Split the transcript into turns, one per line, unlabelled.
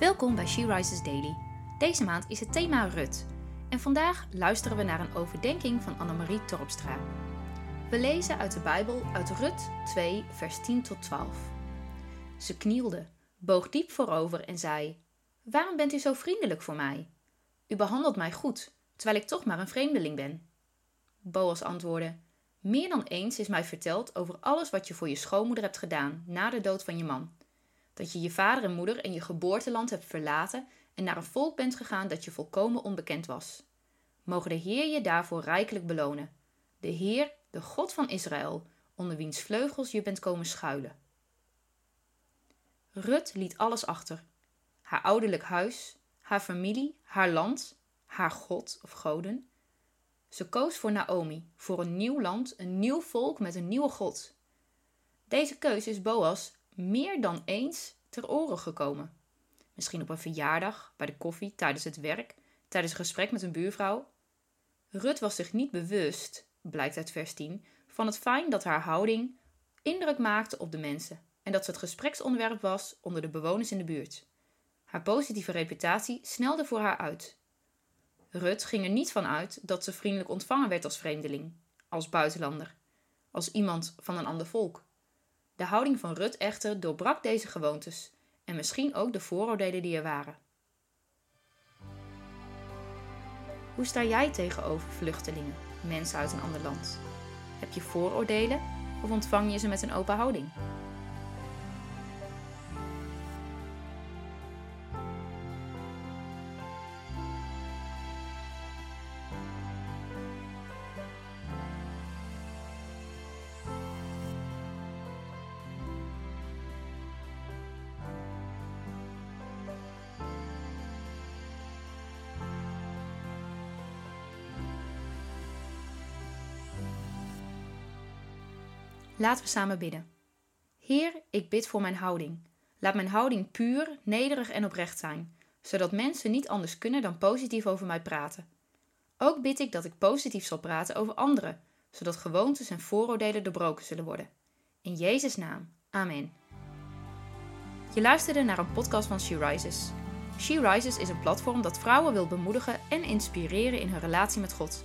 Welkom bij She Rises Daily. Deze maand is het thema Rut. En vandaag luisteren we naar een overdenking van Annemarie Torpstra. We lezen uit de Bijbel uit Rut 2, vers 10 tot 12. Ze knielde, boog diep voorover en zei: Waarom bent u zo vriendelijk voor mij? U behandelt mij goed, terwijl ik toch maar een vreemdeling ben. Boas antwoordde: Meer dan eens is mij verteld over alles wat je voor je schoonmoeder hebt gedaan na de dood van je man dat je je vader en moeder en je geboorteland hebt verlaten en naar een volk bent gegaan dat je volkomen onbekend was. Mogen de Heer je daarvoor rijkelijk belonen. De Heer, de God van Israël, onder wiens vleugels je bent komen schuilen. Rut liet alles achter: haar ouderlijk huis, haar familie, haar land, haar God of goden. Ze koos voor Naomi, voor een nieuw land, een nieuw volk met een nieuwe God. Deze keuze is Boas meer dan eens ter oren gekomen. Misschien op een verjaardag, bij de koffie, tijdens het werk, tijdens een gesprek met een buurvrouw. Rut was zich niet bewust, blijkt uit vers 10, van het fijn dat haar houding indruk maakte op de mensen en dat ze het gespreksonderwerp was onder de bewoners in de buurt. Haar positieve reputatie snelde voor haar uit. Rut ging er niet van uit dat ze vriendelijk ontvangen werd als vreemdeling, als buitenlander, als iemand van een ander volk. De houding van Rut echter doorbrak deze gewoontes en misschien ook de vooroordelen die er waren. Hoe sta jij tegenover vluchtelingen, mensen uit een ander land? Heb je vooroordelen of ontvang je ze met een open houding? Laten we samen bidden. Heer, ik bid voor mijn houding. Laat mijn houding puur, nederig en oprecht zijn, zodat mensen niet anders kunnen dan positief over mij praten. Ook bid ik dat ik positief zal praten over anderen, zodat gewoontes en vooroordelen doorbroken zullen worden. In Jezus' naam. Amen. Je luisterde naar een podcast van She Rises. She Rises is een platform dat vrouwen wil bemoedigen en inspireren in hun relatie met God.